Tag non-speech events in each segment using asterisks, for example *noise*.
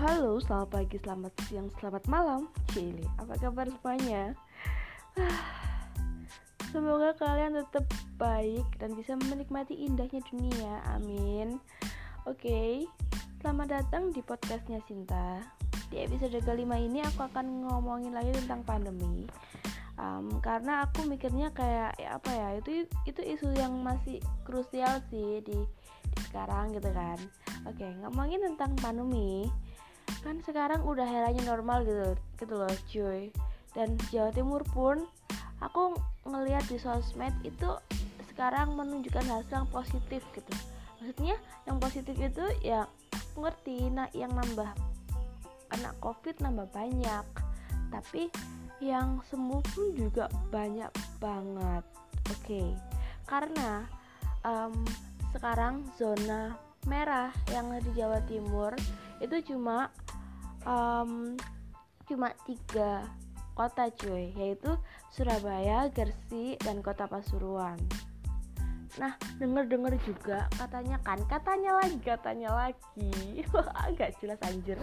halo, selamat pagi, selamat siang, selamat malam. Cili, apa kabar semuanya? *sighs* Semoga kalian tetap baik dan bisa menikmati indahnya dunia, amin. Oke, selamat datang di podcastnya Sinta. Di episode kelima ini aku akan ngomongin lagi tentang pandemi. Um, Karena aku mikirnya kayak ya apa ya, itu itu isu yang masih krusial sih di, di sekarang gitu kan. Oke, ngomongin tentang pandemi kan sekarang udah heranya normal gitu gitu loh cuy. Dan Jawa Timur pun aku ngelihat di sosmed itu sekarang menunjukkan hasil yang positif gitu. Maksudnya yang positif itu ya aku ngerti nah yang nambah anak covid nambah banyak. Tapi yang sembuh pun juga banyak banget. Oke okay. karena um, sekarang zona merah yang di Jawa Timur itu cuma um, cuma tiga kota cuy yaitu Surabaya, Gresik, dan Kota Pasuruan. Nah, denger-denger juga katanya kan, katanya lagi, katanya lagi. *laughs* Agak jelas anjir.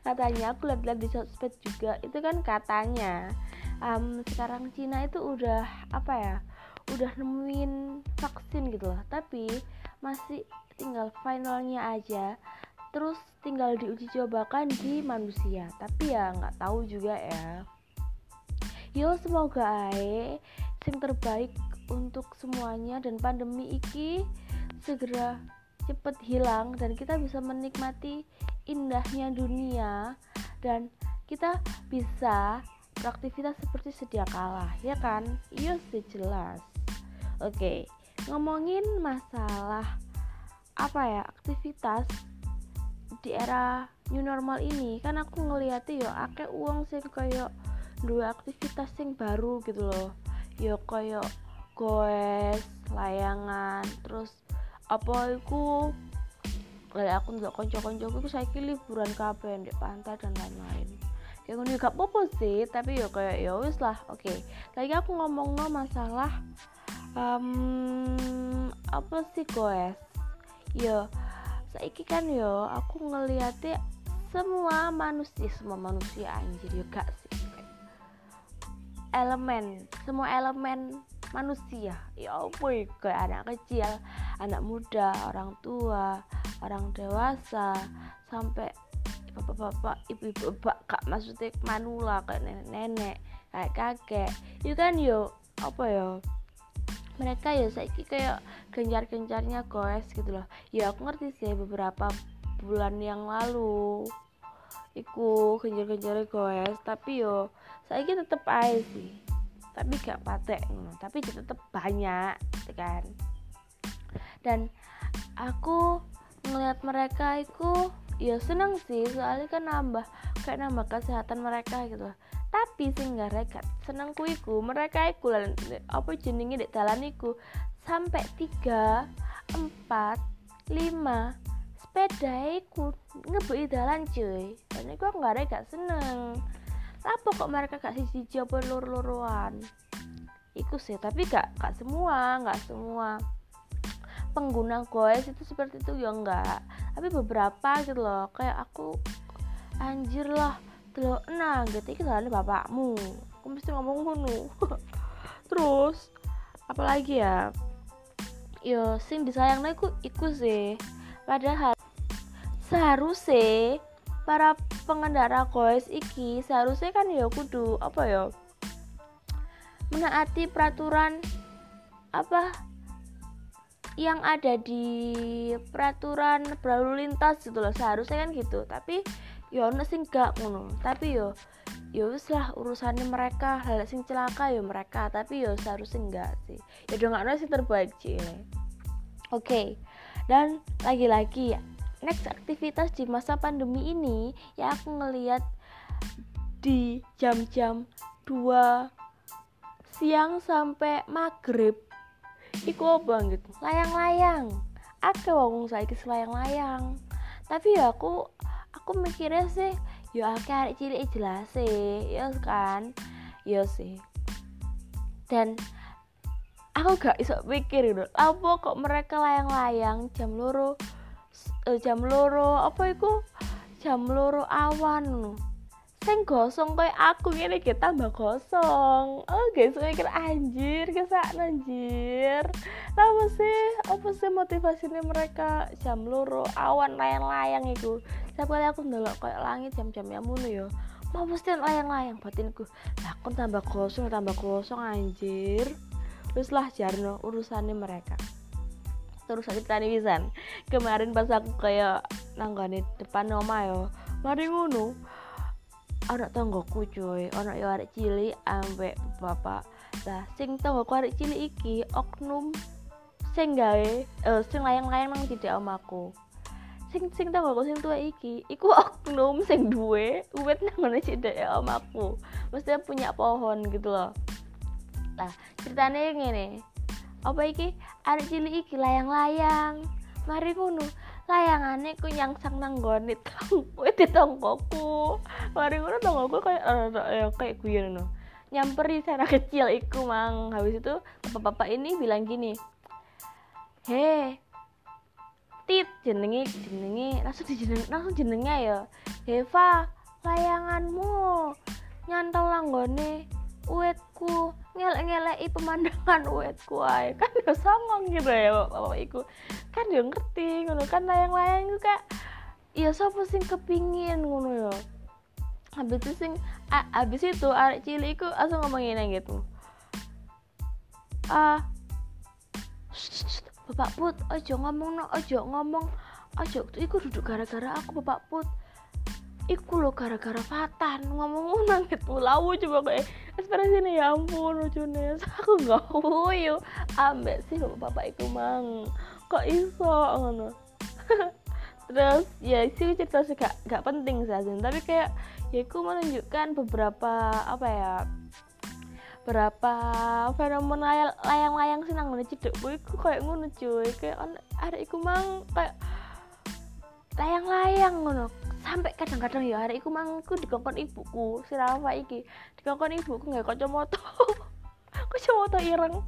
Katanya aku lihat-lihat di sosmed juga, itu kan katanya um, sekarang Cina itu udah apa ya? Udah nemuin vaksin gitu loh, tapi masih tinggal finalnya aja terus tinggal diuji cobakan di manusia. Tapi ya nggak tahu juga ya. Yo semoga ae yang terbaik untuk semuanya dan pandemi iki segera cepet hilang dan kita bisa menikmati indahnya dunia dan kita bisa beraktivitas seperti sedia kala ya kan? Iya sih jelas. Oke ngomongin masalah apa ya aktivitas di era new normal ini. Kan aku ngeliatnya yo akeh uang sih kayak dua aktivitas yang baru gitu loh. Yo kayak goes layangan terus apa itu kayak aku nggak konco-konco itu saya liburan kafe di pantai dan lain-lain. Kayak gue gak apa sih tapi yo kayak ya wis lah oke. Okay. lagi aku ngomong no masalah um, apa sih goes? Yo saiki kan yo aku ngeliatnya semua manusia semua manusia anjir yo gak sih. Elemen semua elemen manusia. Ya boy kayak anak kecil anak muda orang tua orang dewasa sampai bapak-bapak ibu-ibu kak maksudnya manula kayak nenek-nenek kayak kakek. Itu kan yo apa yo mereka ya saiki kayak gencar-gencarnya goes gitu loh. Ya aku ngerti sih beberapa bulan yang lalu iku gencar-gencar goes tapi yo saiki tetep aja sih. Tapi gak patek tapi tetep banyak gitu kan. Dan aku ngeliat mereka itu ya seneng sih. Soalnya kan nambah kayak nambah kesehatan mereka gitu. Tapi sing rekat seneng kuiku mereka iku apa jenenge dek dalan iku? Sampai tiga empat lima sepeda iku ngebui dalan cuy. Dan iku aku gak seneng. Apa kok mereka gak sisi apa lor-loruan iku sih tapi gak gak semua gak semua pengguna goes itu seperti itu ya enggak tapi beberapa gitu loh kayak aku anjir lah delok nah gitu iki salahnya bapakmu. Aku mesti ngomong ngono. *laughs* Terus apalagi ya? Yo sing disayang iku iku sih. Padahal seharusnya para pengendara koes iki seharusnya kan ya kudu apa ya? Menaati peraturan apa yang ada di peraturan berlalu lintas gitu loh. Seharusnya kan gitu. Tapi yo ono sing gak ngono. Tapi yo yo wis lah urusannya mereka hal sing celaka yo mereka tapi yo seharusnya enggak sih. Ya udah nggak sih terbaik sih. Oke okay. dan lagi-lagi ya next aktivitas di masa pandemi ini ya aku ngelihat di jam-jam 2 siang sampai maghrib iku gitu layang-layang. Aku wong saiki layang-layang. Tapi ya aku aku mikirnya sih yo akeh arek cilik jelas sih. Ya kan? Yo sih. Dan aku gak iso pikir gitu apa kok mereka layang-layang? Jam loro uh, jam loro apa itu jam loro awan sing gosong kayak aku ngene iki tambah gosong. Oh guys mikir anjir kesak anjir. Apa sih? Apa sih motivasinya mereka? Jam loro awan layang-layang itu setiap kali aku ndelok kayak langit jam-jam yang mulu yo mau mesti layang-layang batinku. Lah aku tambah gosong tambah gosong anjir. Terus lah jarno urusannya mereka. Terus aku tani pisan. Kemarin pas aku kayak nanggane depan oma yo mari ngono. Anak tanggoku cuy. Anak yo arek cilik ambek bapak. Lah sing tanggoku arek cilik iki oknum sing gawe eh sing layang-layang nang tidak omaku sing sing tanggoku sing tua iki? Iku *laughs* oknum sing duwe uwit nang cedek ya omaku mesti punya pohon gitu loh. Lah ceritanya ngene. Apa iki? Arek cilik iki layang-layang. Mari ngono. Layangane ku nyangsang nang gonit wit tonggoku mari ngono tonggoku kayak uh, kayak gue no nyamperi sana *laughs* kecil iku mang. Habis itu bapak-bapak ini bilang gini he tit jenenge jenenge langsung jeneng langsung jenengnya ya. Heva layanganmu. Nyantol langgone uetku. Ngelek-ngeleki pemandangan uetku ae. Kan gak songong gitu ya bapak iku. Kan dia ngerti ngono kan layang-layang itu kayak iya sapa sing kepingin ngono ya. Habis itu sing habis itu arek cilik iku langsung ngomongin gitu. Ah bapak put ojo ngomong no ojo ngomong. Ojo iku duduk gara-gara aku bapak put. Iku lo gara-gara Fatan ngomong nang *laughs* gitu. Lawu coba kayak ekspresi ini ya ampun lucunya *laughs* aku nggak wuyu ambek sih bapak iku mang. Kok iso? Ngono. *laughs* Terus ya sih cerita sih gak, gak penting sih tapi kayak ya aku menunjukkan beberapa apa ya berapa fenomena layang-layang sih mana cedek gue kayak ngono cuy. Kayak ada iku mang kayak layang-layang ngono. Sampai kadang-kadang ya hari iku mangku dikongkon ibuku. Si Rafa iki dikongkon ibuku nggak kacamata. *laughs* Kacamata ireng.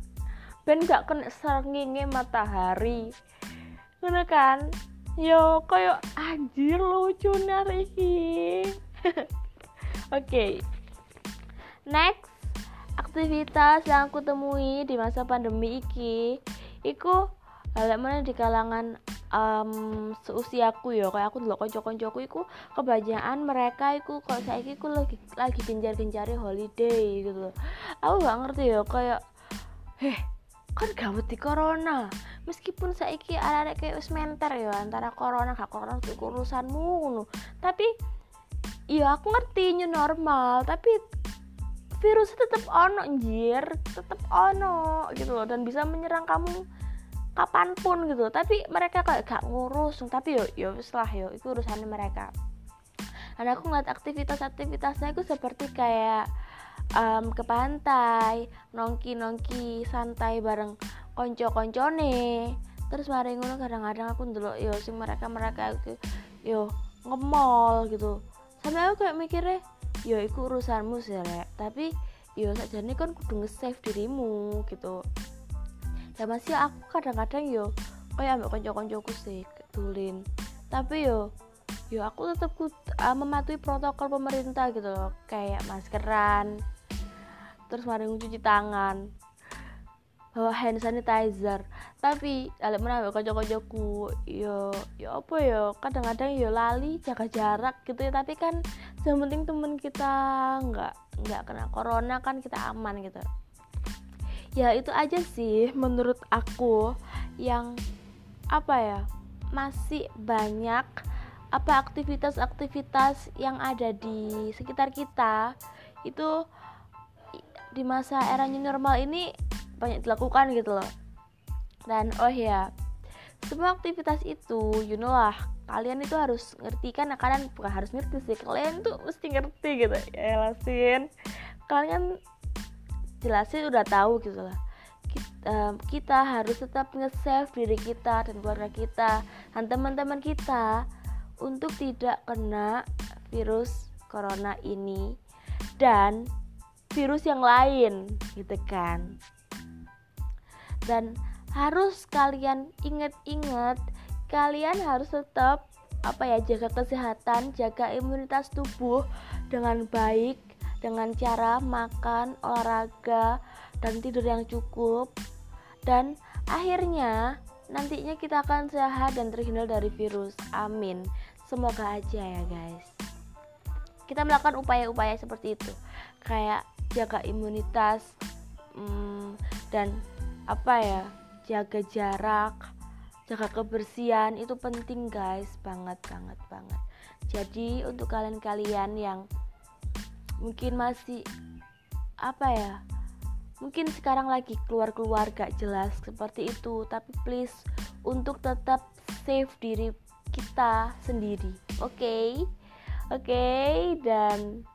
Ben gak kena seringe matahari. Ngono kan? Yo koyo anjir lucu iki. *laughs* Oke. Next aktivitas yang aku temui di masa pandemi iki iku hal mana di kalangan um, seusiaku ya. Kayak aku dulu konco-koncoku iku kebanyakan mereka iku kalau saya iku lagi lagi genjar-genjari holiday gitu aku gak ngerti ya kayak heh kan gawat di corona. Meskipun saya iki ada kayak wis menter ya antara corona gak corona itu urusanmu tapi iya aku ngerti new normal. Tapi virus tetap ono anjir. Tetap ono gitu loh. Dan bisa menyerang kamu kapan pun gitu tapi mereka kayak gak ngurus. Tapi yo yo setelah yo. Itu urusannya mereka. Dan aku ngeliat aktivitas-aktivitasnya itu seperti kayak um, ke pantai nongki nongki santai bareng konco koncone terus mari ngono kadang-kadang aku dulu yo sing mereka mereka yo ngemol gitu. Sampai aku kayak mikirnya yo itu urusanmu sih rek tapi yo saja ini kan kudu nge-save dirimu gitu. Ya masih aku kadang-kadang yo kayak ambek konco-koncoku sih tulin tapi yo yo aku tetap uh, mematuhi protokol pemerintah gitu loh. Kayak maskeran terus mari cuci tangan bawa hand sanitizer. Tapi alik mana kocok-kocokku yo yo apa yo? Kadang-kadang yo lali jaga jarak gitu ya. Tapi kan yang penting temen kita nggak nggak kena corona kan kita aman gitu. Ya itu aja sih menurut aku yang apa ya masih banyak apa aktivitas-aktivitas yang ada di sekitar kita. Itu di masa era new normal ini banyak dilakukan gitu loh. Dan oh ya semua aktivitas itu you know lah kalian itu harus ngerti kan nah, kalian bukan harus ngerti sih kalian tuh mesti ngerti gitu. Ya lasin kalian jelasin udah tahu gitu lah. Kita, kita harus tetap nge-save diri kita dan keluarga kita dan teman-teman kita untuk tidak kena virus corona ini dan virus yang lain gitu kan dan harus kalian inget-inget kalian harus tetap apa ya jaga kesehatan jaga imunitas tubuh dengan baik dengan cara makan olahraga dan tidur yang cukup. Dan akhirnya nantinya kita akan sehat dan terhindar dari virus. Amin. Semoga aja ya guys. Kita melakukan upaya-upaya seperti itu. Kayak jaga imunitas hmm, dan apa ya jaga jarak jaga kebersihan itu penting guys banget banget banget jadi untuk kalian-kalian yang mungkin masih apa ya mungkin sekarang lagi keluar-keluar gak jelas seperti itu tapi please untuk tetap save diri kita sendiri oke okay? oke okay? dan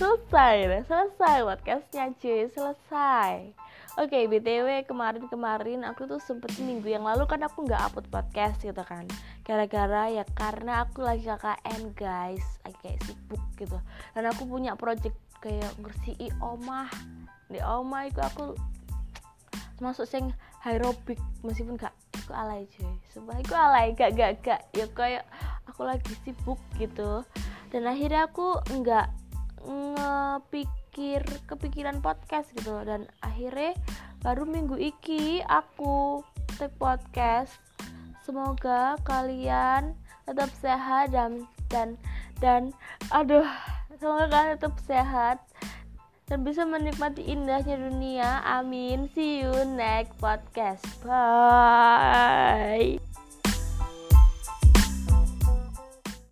selesai selesai podcastnya cuy selesai Oke, okay, btw kemarin-kemarin aku tuh sempet minggu yang lalu kan aku nggak upload podcast gitu kan. Gara-gara ya karena aku lagi KKN guys, lagi kayak sibuk gitu. Dan aku punya project kayak ngersii omah. Di omah itu aku masuk sing aerobik meskipun gak aku alay cuy. Sumpah aku alay gak gak gak ya kayak aku lagi sibuk gitu. Dan akhirnya aku nggak ngepik mikir kepikiran podcast gitu. Dan akhirnya baru minggu iki aku take podcast. Semoga kalian tetap sehat dan dan dan aduh semoga kalian tetap sehat dan bisa menikmati indahnya dunia. Amin. See you next podcast. Bye